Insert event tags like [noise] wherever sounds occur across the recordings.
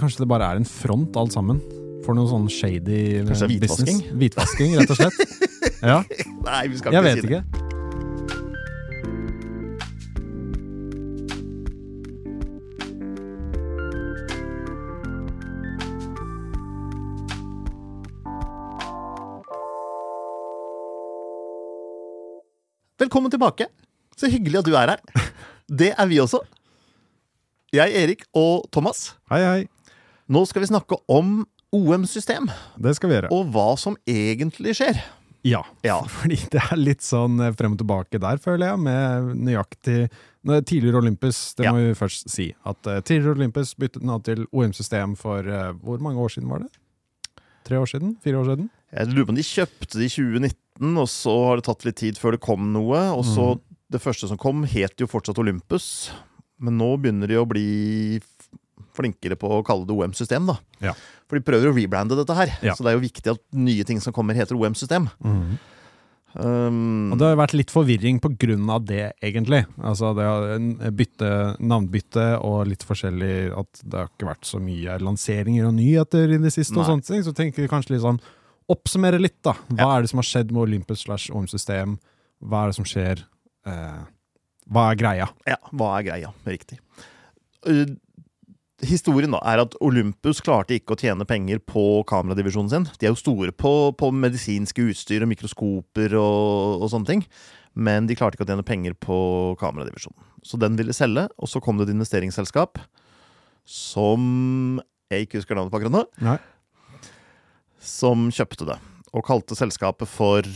Kanskje det bare er en front, alt sammen? For noe sånn shady Kanskje det er business? hvitvasking? Hvitvasking, rett og slett. [laughs] Ja, Nei, vi skal jeg ikke vet si det. ikke. Velkommen tilbake. Så hyggelig at du er her. [laughs] Det er vi også. Jeg, Erik og Thomas. Hei, hei. Nå skal vi snakke om OM-system, Det skal vi gjøre. og hva som egentlig skjer. Ja, Ja. [laughs] fordi det er litt sånn eh, frem og tilbake der, føler jeg, med nøyaktig Tidligere Olympus, det Ja. må vi først si. At eh, tidligere Olympus byttet nå til OM-system for uh, Hvor mange år siden var det? Tre år siden? Fire år siden? Jeg lurer på om de kjøpte det i 2019, og så har det tatt litt tid før det kom noe. Og så mm. Det første som kom, het jo fortsatt Olympus. Men nå begynner de å bli flinkere på å kalle det OM-system, da. Ja. For de prøver å rebrande dette her. Ja. Så det er jo viktig at nye ting som kommer, heter OM-system. Um, Og det har vært litt forvirring på grunn av det, egentlig. Altså det har bytte, navnbytte og litt forskjellig At det har ikke vært så mye lanseringer og nyheter i det siste. og sånne ting, Så tenker vi kanskje litt sånn Oppsummere litt, da. Hva er det som har skjedd med Olympus slash OM-system? Hva er det som skjer? Eh, hva er greia? Ja, hva er greia? Riktig. Historien da er at Olympus klarte ikke å tjene penger på kameradivisjonen sin. De er jo store på, på medisinske utstyr og mikroskoper og, og sånne ting. Men de klarte ikke å tjene penger på kameradivisjonen. Så den ville selge, og så kom det et investeringsselskap som jeg ikke husker navnet på akkurat nå, Nei. som kjøpte det. Og kalte selskapet for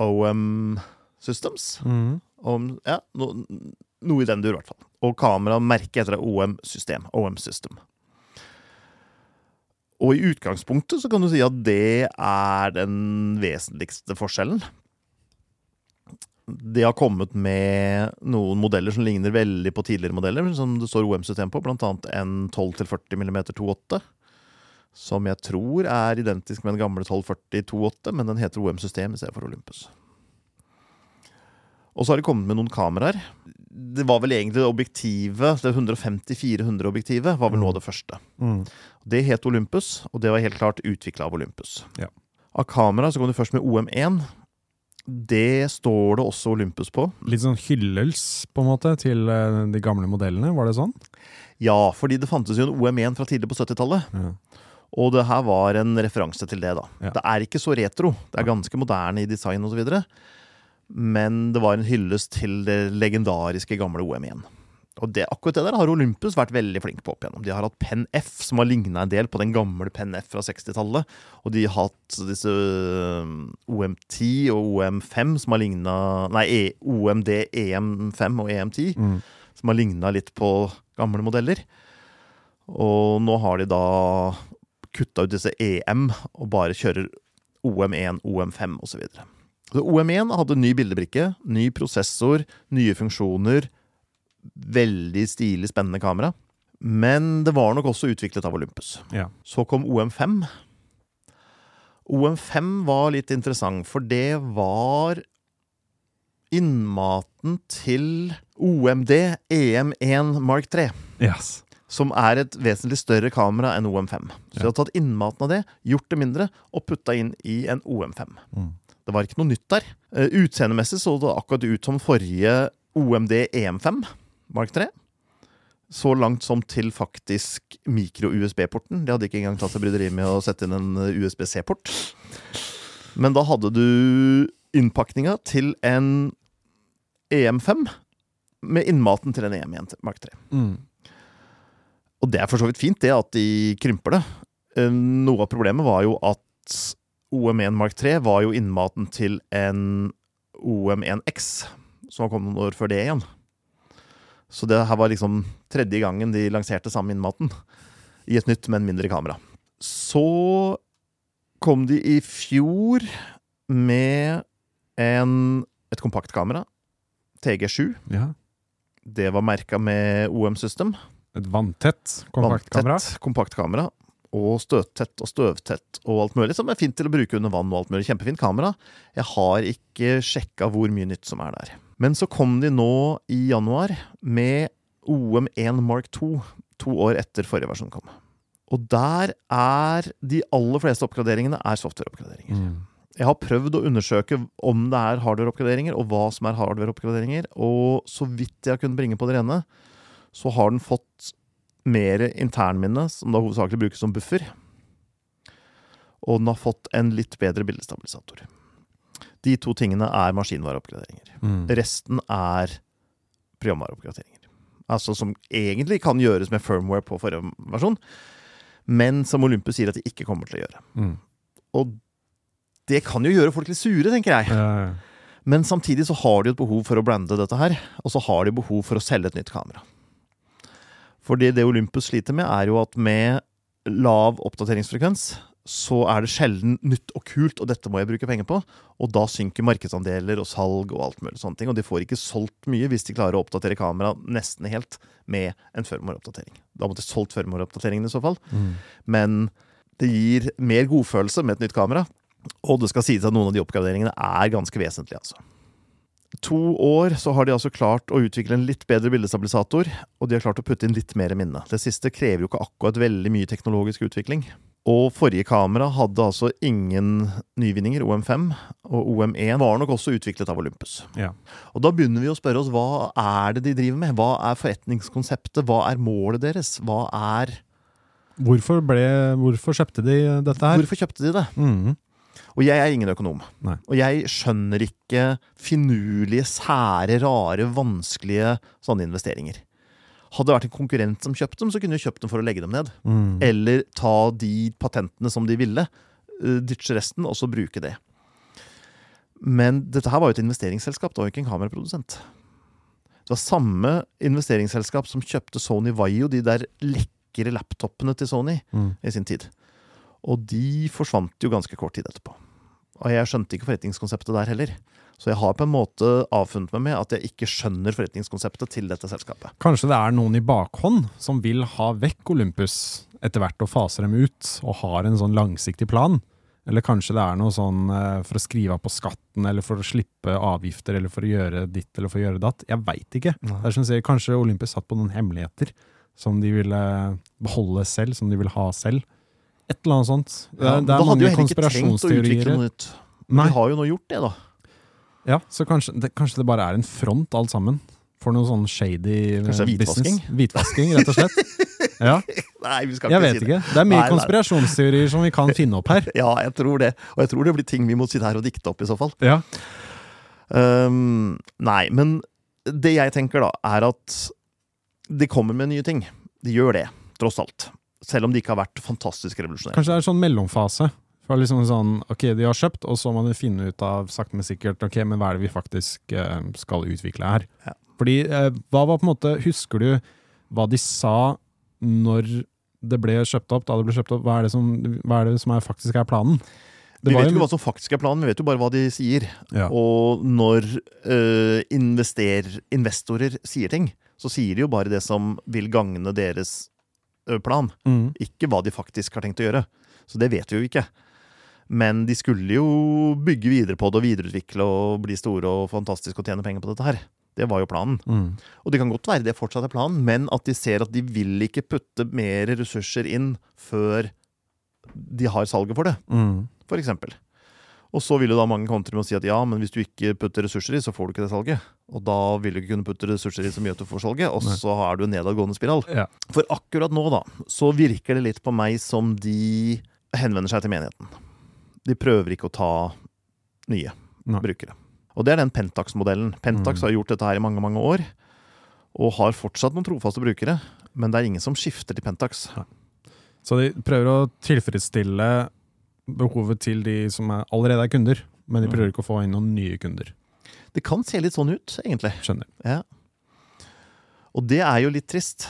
OM Systems. Om, ja, no, noe i den dur, i hvert fall. Og kameraet merker etter OM-system. OM System. Og i utgangspunktet så kan du si at det er den vesentligste forskjellen. De har kommet med noen modeller som ligner veldig på tidligere modeller, som det står OM-system på, annet en 12-40 mm 2.8. Som jeg tror er identisk med den gamle 1240 2.8, men den heter OM-system i stedet for Olympus. Og så har de kommet med noen kameraer. Det var vel egentlig det objektivet, det 150-400-objektivet, var vel nå det første. Mm. Det het Olympus, og det var helt klart utvikla av Olympus. Ja. Av kamera så kom du først med OM1. Det står det også Olympus på. Litt sånn hyllels, på en måte, til eh, de gamle modellene. Var det sånn? Ja, fordi det fantes jo en OM1 fra tidlig på 70-tallet. Ja. Og det her var en referanse til det, da. Ja. Det er ikke så retro. Det er ganske moderne i design osv. Men det var en hyllest til det legendariske gamle OM1. Og det, akkurat det der har Olympus vært veldig flink på opp igjennom. De har hatt Penn F, som har ligna en del på den gamle Penn F fra 60-tallet. Og de har hatt disse OM10 og OM5 som har ligna Nei, e, OMD, EM5 og EM10. Mm. Som har ligna litt på gamle modeller. Og nå har de da kutta ut disse EM og bare kjører OM1, OM5 osv. Så OM1 hadde ny bildebrikke, ny prosessor, nye funksjoner. Veldig stilig, spennende kamera. Men det var nok også utviklet av Olympus. Ja. Så kom OM5. OM5 var litt interessant, for det var innmaten til OMD EM1 Mark 3 Yes. som er et vesentlig større kamera enn OM5. Så de har tatt innmaten av det, gjort det mindre, og putta inn i en OM5. Mm. Det var ikke noe nytt der. Uh, Utseendemessig så det akkurat ut som forrige OMD EM5 Mark 3. Så langt som til faktisk mikro-USB-porten. De hadde ikke engang tatt seg bryderi med å sette inn en USB-C-port. Men da hadde du innpakninga til en EM5 med innmaten til en EM1 Mark 3. Mm. Og det er for så vidt fint, det at de krymper det. Eh, Noe av problemet var jo at OM1 Mark 3 var jo innmaten til en OM1X, som kom noen år før det igjen. Så det her var liksom tredje gangen de lanserte samme innmaten i et nytt, men mindre kamera. Så kom de i fjor med en, et kompaktkamera, TG7. Ja. Det var merka med OM System. Et vanntett kompaktkamera. Vanntett kompaktkamera. Og støttett og støvtett og alt mulig. Som er fint til å bruke under vann og alt mulig. Kjempefint kamera. Jeg har ikke sjekka hvor mye nytt som er der. Men så kom de nå i januar med OM1 Mark 2 to år etter forrige versjon kom. Og der er de aller fleste oppgraderingene er software-oppgraderinger. Mm. Jeg har prøvd å undersøke om det er hardware-oppgraderinger, og hva som er hardware-oppgraderinger, og så vidt jeg har kunnet bringe på det rene, så har den fått mer internminne, som da hovedsakelig brukes som buffer. Og den har fått en litt bedre bildestabilisator. De to tingene er maskinvareoppgraderinger. Mm. Resten er programvareoppgraderinger. Altså som egentlig kan gjøres med firmware på forrige versjon, men som Olympus sier at de ikke kommer til å gjøre. Mm. Og det kan jo gjøre folk litt sure, tenker jeg. Ja, ja. Men samtidig så har de et behov for å brande dette her, og så har de behov for å selge et nytt kamera. Fordi det Olympus sliter med, er jo at med lav oppdateringsfrekvens så er det sjelden nytt og kult, og dette må jeg bruke penger på. Og da synker markedsandeler og salg og alt mulig sånne ting. Og de får ikke solgt mye hvis de klarer å oppdatere kameraet nesten helt med en firmware-oppdatering. Da måtte jeg solgt firmware-oppdateringen i så fall. Mm. Men det gir mer godfølelse med et nytt kamera. Og det skal sies at noen av de oppgraderingene er ganske vesentlige, altså. To år så har de altså klart å utvikle en litt bedre bildestabilisator, og de har klart å putte inn litt mer minne. Det siste krever jo ikke akkurat veldig mye teknologisk utvikling. Og forrige kamera hadde altså ingen nyvinninger, OM5, og OM1 var nok også utviklet av Olympus. Ja. Og da begynner vi å spørre oss hva er det de driver med? Hva er forretningskonseptet? Hva er målet deres? Hva er Hvorfor, ble, hvorfor kjøpte de dette her? Hvorfor kjøpte de det? Mm. Og jeg er ingen økonom. Nei. Og jeg skjønner ikke finurlige, sære, rare, vanskelige sånne investeringer. Hadde det vært en konkurrent som kjøpte dem, så kunne vi kjøpt dem for å legge dem ned. Mm. Eller ta de patentene som de ville, eh, ditche resten, og så bruke det. Men dette her var jo et investeringsselskap, det var jo ikke en kameraprodusent. Det var samme investeringsselskap som kjøpte Sony Vaio, de der lekre laptopene til Sony, Mm. i sin tid. Og de forsvant jo ganske kort tid etterpå. Og jeg skjønte ikke forretningskonseptet der heller. Så jeg har på en måte avfunnet meg med at jeg ikke skjønner forretningskonseptet til dette selskapet. Kanskje det er noen i bakhånd som vil ha vekk Olympus etter hvert og faser dem ut, og har en sånn langsiktig plan? Eller kanskje det er noe sånn eh, for å skrive av på skatten, eller for å slippe avgifter, eller for å gjøre ditt eller for å gjøre datt? Jeg veit ikke. Det som sier, kanskje Olympus satt på noen hemmeligheter som de ville beholde selv, som de vil ha selv. Et eller annet sånt. Det, Ja, det er mange ikke konspirasjonsteorier. Men vi har jo nå gjort det, da. Ja, så kanskje det, kanskje det bare er en front, alt sammen. For noe sånn shady Kanskje hvitvasking? business. Hvitvasking, rett og slett. [laughs] Ja, Nei, vi skal jeg vet si det. ikke. Det er mye nei. konspirasjonsteorier som vi kan finne opp her. [laughs] Ja, jeg tror det. Og jeg tror det blir ting vi må sitte her og dikte opp i så fall. Ja. Um, nei, men det jeg tenker da, er at de kommer med nye ting. De gjør det, tross alt. Selv om de ikke har vært fantastisk revolusjonære. Kanskje det er en sånn mellomfase. Fra liksom sånn, ok, De har kjøpt, og så må de finne ut av sakte, men sikkert ok, men hva er det vi faktisk eh, skal utvikle her. Ja. Fordi, eh, hva var på en måte, Husker du hva de sa når det ble kjøpt opp? Da det ble kjøpt opp, Hva er det som, hva er, det som er faktisk er planen? Det Vi vet jo- ikke hva som faktisk er planen, vi vet jo bare hva de sier. Ja. Og når eh, investorer sier ting, så sier de jo bare det som vil gagne deres plan. Mm. Ikke hva de faktisk har tenkt å gjøre. Så det vet vi jo ikke. Men de skulle jo bygge videre på det og videreutvikle og bli store og fantastiske og tjene penger på dette her. Det var jo planen. Mm. Og det kan godt være det fortsatt er planen, men at de ser at de vil ikke putte mer ressurser inn før de har salget for det, Mm. for eksempel. Og så vil jo da mange kontre med å si at ja, men hvis du ikke putter ressurser i, så får du ikke det salget. Og da vil du ikke kunne putte ressurser i så mye at du får salget, og Nei. så er du en nedadgående spiral. Ja. For akkurat nå, da, så virker det litt på meg som de henvender seg til menigheten. De prøver ikke å ta nye Nei. brukere. Og det er den Pentax-modellen. Pentax Mm. har gjort dette her i mange, mange år, og har fortsatt noen trofaste brukere, men det er ingen som skifter til Pentax. Så de prøver å tilfredsstille behovet til de som er, allerede er kunder, men de Mm. prøver ikke å få inn noen nye kunder. Det kan se litt sånn ut, egentlig. Skjønner. Ja. Og det er jo litt trist.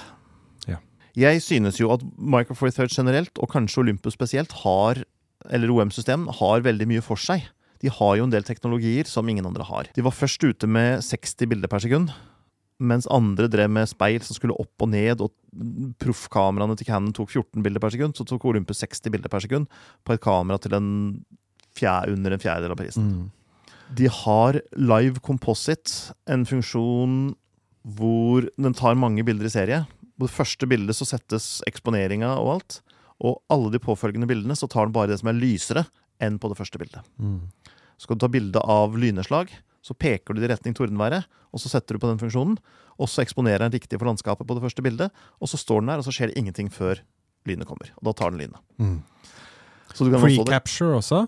Ja. Jeg synes jo at Micro Four Thirds generelt, og kanskje Olympus spesielt, har, eller OM-system, har veldig mye for seg. De har jo en del teknologier som ingen andre har. De var først ute med 60 bilder per sekund, mens andre drev med speil som skulle opp og ned, og proffkameraene til Canon tok 14 bilder per sekund, så tok Olympus 60 bilder per sekund på et kamera til en fjerde, under en fjerdedel av prisen. Mm. De har live composite, en funksjon hvor den tar mange bilder i serie På det første bildet så settes eksponeringa og alt. Og alle de påfølgende bildene så tar den bare det som er lysere enn på det første bildet. Mm. Skal du ta bilde av lynnedslag, så peker du det i retning tordenværet, og så setter du på den funksjonen. Og så eksponerer den riktig for landskapet på det første bildet, og så står den der, og så skjer det ingenting før lynet kommer. Og da tar den lynet. Mm. Så du kan Free også det. capture også.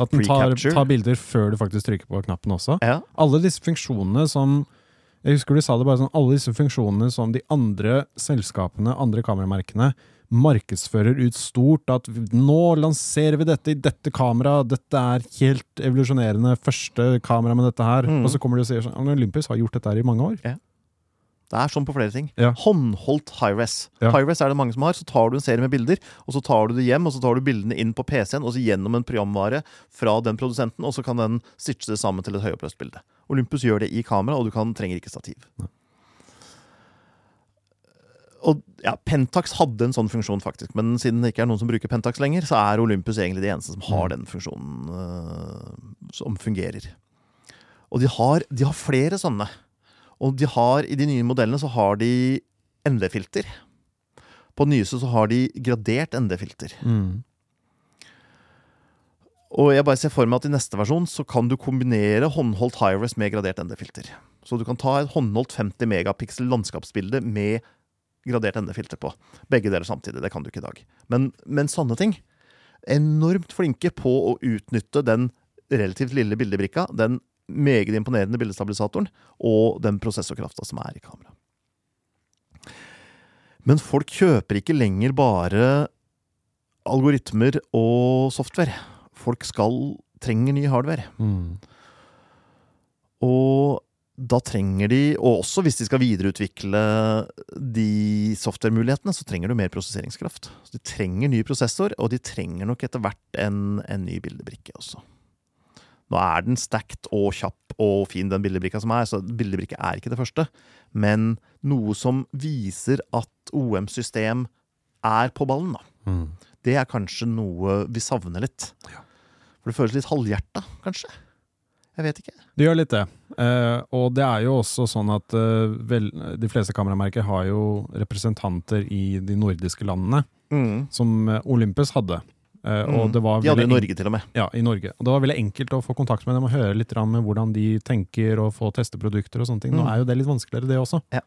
At den tar, tar bilder før du faktisk trykker på knappen også. Ja, Alle disse funksjonene som Jeg husker du sa det bare sånn, alle disse funksjonene som de andre selskapene, andre kameramerkene, markedsfører ut stort. At nå lanserer vi dette i dette kameraet, dette er helt evolusjonerende, første kamera med dette her. Mm. Og så kommer de og sier sånn Olympus har gjort dette her i mange år. Det er sånn på flere ting. Ja. Håndholdt high-res. Ja. High-res er det mange som har. Så tar du en serie med bilder, og så tar du det hjem, og så tar du bildene inn på PC-en, og så gjennom en programvare fra den produsenten, og så kan den stitche det sammen til et høyoppløst bilde. Olympus gjør det i kamera, og du kan, trenger ikke stativ. Og ja, Pentax hadde en sånn funksjon, faktisk, men siden det ikke er noen som bruker Pentax lenger, så er Olympus egentlig de eneste som har den funksjonen uh, som fungerer. Og de har, de har flere sånne. Og de har, i de nye modellene så har de ND-filter. På den nyeste så har de gradert ND-filter. Mm. Og jeg bare ser for meg at i neste versjon så kan du kombinere håndholdt high-res med gradert ND-filter. Så du kan ta et håndholdt 50 megapiksel landskapsbilde med gradert ND-filter på. Begge deler samtidig. Det kan du ikke i dag. Men, men sånne ting Enormt flinke på å utnytte den relativt lille bildebrikka, den meget imponerende bildestabilisatoren og den prosessorkrafta som er i kamera. Men folk kjøper ikke lenger bare algoritmer og software. Folk skal trenger ny hardware. Mm. Og da trenger de, og også hvis de skal videreutvikle de software-mulighetene, så trenger du mer prosesseringskraft. Så de trenger ny prosessor, og de trenger nok etter hvert en, en ny bildebrikke også. Nå er den stacked og kjapp og fin, den bildebrikka som er, så bildebrikke er ikke det første. Men noe som viser at OM-system er på ballen, da. Mm. Det er kanskje noe vi savner litt. For det føles litt halvhjerta, kanskje. Jeg vet ikke. Det gjør litt det. Eh, og det er jo også sånn at eh, vel, de fleste kameramerker har jo representanter i de nordiske landene, som eh, Olympus hadde. Eh, og Mm. det var De hadde jo i Norge, til og med. Ja, i Norge. Og det var veldig enkelt å få kontakt med dem og høre litt om med hvordan de tenker og få teste produkter og sånne ting. Nå Mm. er jo det litt vanskeligere, det også. Ja.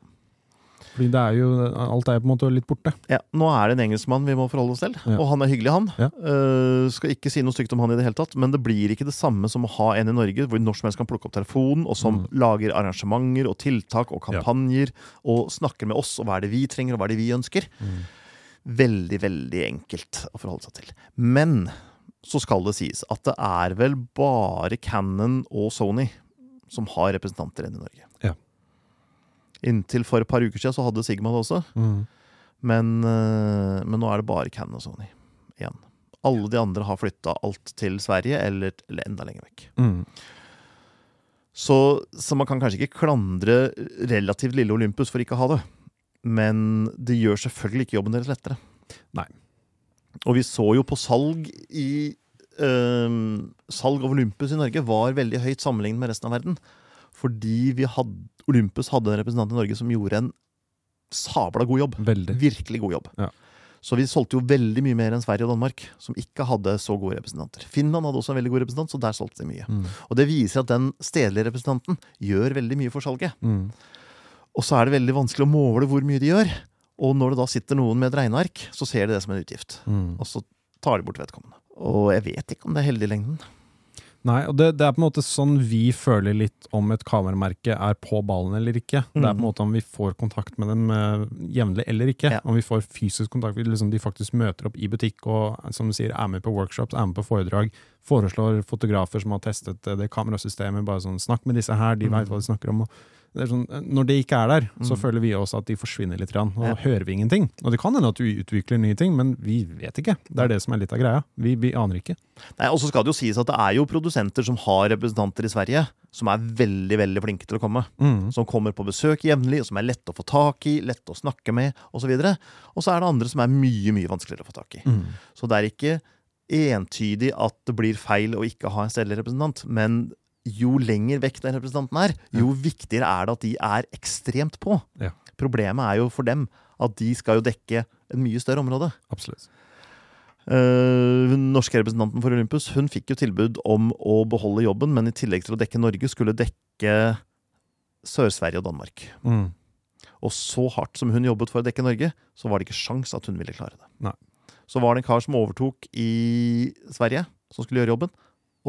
Fordi det er jo, alt er på en måte litt borte. Ja, Nå er det en engelskmann vi må forholde oss til, Ja. og han er hyggelig, han. Ja. Uh, skal ikke si noe stygt om han i det hele tatt, men det blir ikke det samme som å ha en i Norge hvor når som helst kan plukke opp telefonen, og som Mm. lager arrangementer og tiltak og kampanjer, og snakker med oss, og hva er det vi trenger, og hva er det vi ønsker. Veldig, veldig enkelt å forholde seg til. Men så skal det sies at det er vel bare Cannon og Sony som har representanter igjen i Norge. Ja. Inntil for et par uker siden så hadde Sigma det også. Mm. Men, eh, men nå er det bare Canon og Sony igjen. Alle de andre har flytta alt til Sverige, eller, eller enda lenger vekk. Mm. Så, så man kan kanskje ikke klandre relativt lille Olympus for ikke å ha det. Men det gjør selvfølgelig ikke jobben deres lettere. Nei. Og vi så jo på salg i øh, Salg av Olympus i Norge var veldig høyt sammenlignet med resten av verden. Fordi vi hadde, Olympus hadde en representant i Norge som gjorde en sabla god jobb. Veldig. Virkelig god jobb. Ja. Så vi solgte jo veldig mye mer enn Sverige og Danmark, som ikke hadde så gode representanter. Finland hadde også en veldig god representant, så der solgte de mye. Mm. Og det viser at den stedlige representanten gjør veldig mye for salget. Mm. Og så er det veldig vanskelig å måle hvor mye de gjør. Og når det da sitter noen med et regneark, så ser de det som en utgift. Mm. Og så tar de bort vedkommende. Og jeg vet ikke om det er heldig i lengden. Nei, og det, det er på en måte sånn vi føler litt om et kameramerke er på ballen eller ikke. Det er på en Mm. måte om vi får kontakt med dem uh, jevnlig eller ikke. Ja. Om vi får fysisk kontakt, liksom de faktisk møter opp i butikk og som du sier, er med på workshops, er med på foredrag. Foreslår fotografer som har testet eh, det kamerasystemet. bare sånn, Snakk med disse her, de Mm. vet hva de snakker om. og det sånn, eh, når det ikke er der, så Mm. føler vi også at de forsvinner litt. Og Ja. hører vi ingenting. Og det kan hende at du utvikler nye ting, men vi vet ikke. Det er det som er litt av greia. Vi, vi aner ikke. Nei, Og så skal det jo sies at det er jo produsenter som har representanter i Sverige, som er veldig veldig flinke til å komme. Mm. Som kommer på besøk jevnlig, som er lette å få tak i, lette å snakke med osv. Og, så og så er det andre som er mye mye vanskeligere å få tak i. Mm. Så det er ikke entydig at det blir feil å ikke ha en stedlig representant, men jo lenger vekk den representanten er, jo viktigere er det at de er ekstremt på. Ja. Problemet er jo for dem at de skal jo dekke et mye større område. Absolutt. Uh, norske representanten for Olympus hun fikk jo tilbud om å beholde jobben, men i tillegg til å dekke Norge, skulle dekke Sør-Sverige og Danmark. Mm. Og så hardt som hun jobbet for å dekke Norge, så var det ikke sjans at hun ville klare det. Nei. Så var det en kar som overtok i Sverige, som skulle gjøre jobben,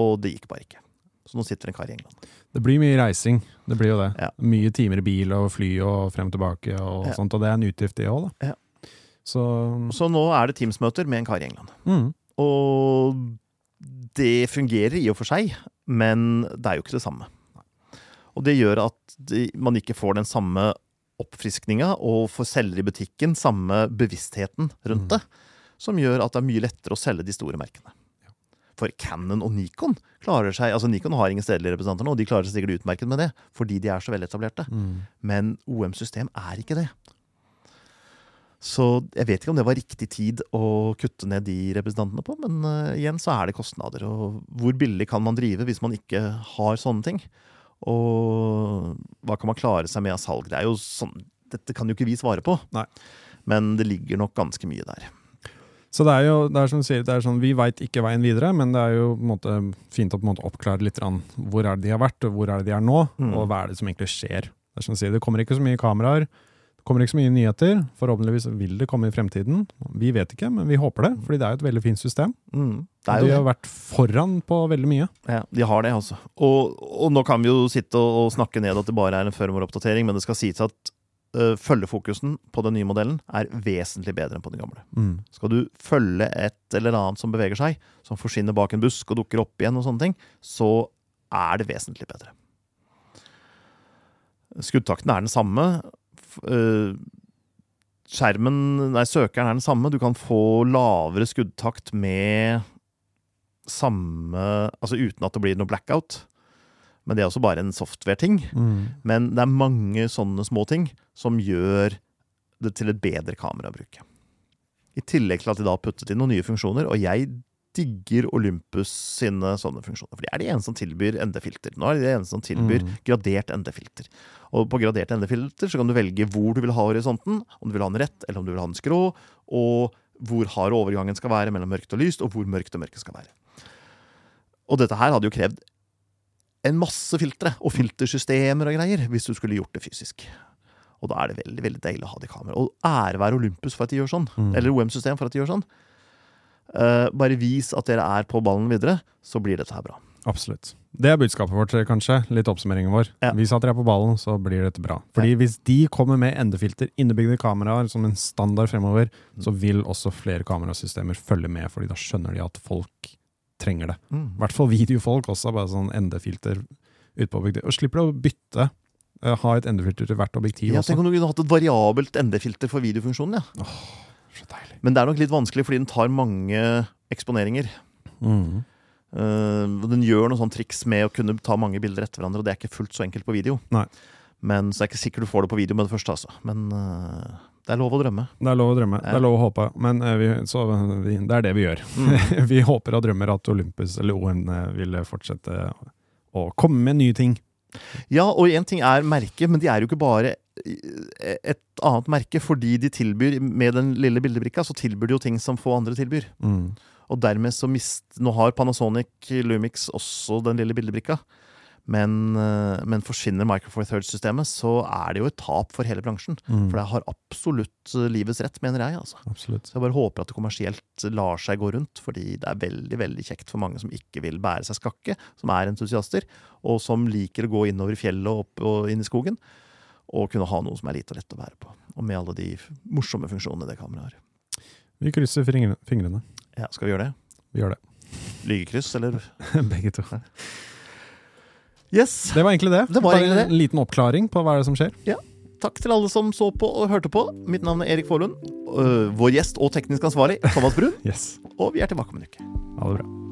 og det gikk bare ikke. Så nå sitter en kar i England. Det blir mye reising. Det blir jo det. Ja. Mye timer i bil og fly og frem og tilbake og Ja. sånt, og det er en utgift, det òg, da. Ja. Så Så nå er det Teams-møter med en kar i England. mm. Og det fungerer i og for seg, men det er jo ikke det samme. Og det gjør at de, man ikke får den samme oppfriskninga, og for selger i butikken samme bevisstheten rundt det, som gjør at det er mye lettere å selge de store merkene. For Canon og Nikon klarer seg altså Nikon har ingen stedlige representanter nå, og de klarer seg sikkert utmerket med det, fordi de er så veletablerte. Mm. Men OM-system er ikke det. Så jeg vet ikke om det var riktig tid å kutte ned de representantene på, men uh, igjen så er det kostnader. Og hvor billig kan man drive hvis man ikke har sånne ting? Og hva kan man klare seg med av salg? Det er jo sånn, dette kan jo ikke vi svare på, Nei. men det ligger nok ganske mye der. Så det er jo det er som du sier, det er sånn, vi veit ikke veien videre, men det er jo måte, fint å på en måte oppklare litt hvor er det de har vært, og hvor er det de er nå, Mm. og hva er det som egentlig skjer. Det, som sier, det kommer ikke så mye kameraer, det kommer ikke så mye nyheter. Forhåpentligvis vil det komme i fremtiden. Vi vet ikke, men vi håper det, fordi det er jo et veldig fint system. Mm, de har vært foran på veldig mye. Ja, de har det, altså. Og, og nå kan vi jo sitte og, og snakke ned at det bare er en firmware-oppdatering, men det skal sies at følgefokusen på den nye modellen er vesentlig bedre enn på den gamle. Mm. Skal du følge et eller annet som beveger seg, som forsvinner bak en busk og dukker opp igjen, og sånne ting, så er det vesentlig bedre. Skuddtakten er den samme. Øh, Skjermen, nei, søkeren er den samme. Du kan få lavere skuddtakt med samme Altså uten at det blir noe blackout. Men det er også bare en software-ting. Mm. Men det er mange sånne små ting som gjør det til et bedre kamera å bruke. I tillegg til at de da har puttet inn noen nye funksjoner, og jeg digger Olympus sine sånne funksjoner. For de er de eneste som tilbyr ND-filter. Nå er de de eneste som tilbyr Mm. gradert ND-filter. Og på gradert ND-filter så kan du velge hvor du vil ha horisonten, om du vil ha den rett, eller om du vil ha den skrå, og hvor hard overgangen skal være mellom mørkt og lyst, og hvor mørkt og mørket skal være. Og dette her hadde jo krevd en masse filtre og filtersystemer og greier hvis du skulle gjort det fysisk. Og da er det veldig veldig deilig å ha det i kamera. Og ære være Olympus for at de gjør sånn. Mm. Eller OM-system for at de gjør sånn. Uh, bare vis at dere er på ballen videre, så blir dette her bra. Absolutt. Det er budskapet vårt, kanskje. Litt oppsummeringen vår. Ja. Vis at dere er på ballen, så blir dette bra. Fordi hvis de kommer med endefilter, innebygde kameraer som en standard fremover, så vil også flere kamerasystemer følge med, fordi da skjønner de at folk trenger det. I hvert fall videofolk også, bare sånn endefilter ut på objektivet. Og slipper å bytte, Uh, ha et endefilter til hvert objektiv Ja, også. tenk om du kunne hatt et variabelt ND-filter for videofunksjonen. ja. Så deilig. Men det er nok litt vanskelig fordi den tar mange eksponeringer. Mm. Uh, den gjør noen sånne triks med å kunne ta mange bilder etter hverandre, og det er ikke fullt så enkelt på video. Nei. Men Så det er ikke sikkert du får det på video med det første, altså. Men eh, det er lov å drømme. Det er lov å drømme, Ja. det er lov å håpe, men eh, vi, så, vi, det er det vi gjør. Mm. [laughs] vi håper og drømmer at Olympus eller OM eh, vil fortsette å komme med nye ting. Ja, og én ting er merket, men de er jo ikke bare eh, et annet merke. Fordi de tilbyr, med den lille bildebrikka, så tilbyr de jo ting som få andre tilbyr. Mm. Og dermed så mist Nå har Panasonic Lumix også den lille bildebrikka. Men, eh, men forsvinner Micro Four Thirds-systemet, så er det jo et tap for hele bransjen. Mm. For det har absolutt eh, livets rett, mener jeg. altså. Absolutt. Så jeg bare håper at det kommersielt lar seg gå rundt, fordi det er veldig veldig kjekt for mange som ikke vil bære seg skakke, som er entusiaster, og som liker å gå innover i fjellet og opp og inn i skogen, og kunne ha noe som er lite og lett å bære på. Og med alle de morsomme funksjonene det kameraet har. Vi krysser fingrene. Ja, skal vi gjøre det? Vi gjør det. Lygekryss, eller? [laughs] Begge to. Yes! Det var egentlig det. Det var Bare egentlig det. En liten oppklaring på hva er det som skjer. Takk til alle som så på og hørte på. Mitt navn er Erik Forlund. Øh, Vår gjest og teknisk ansvarlig, Thomas Brun. [laughs] Yes. Og vi er tilbake om en uke. Ha det bra.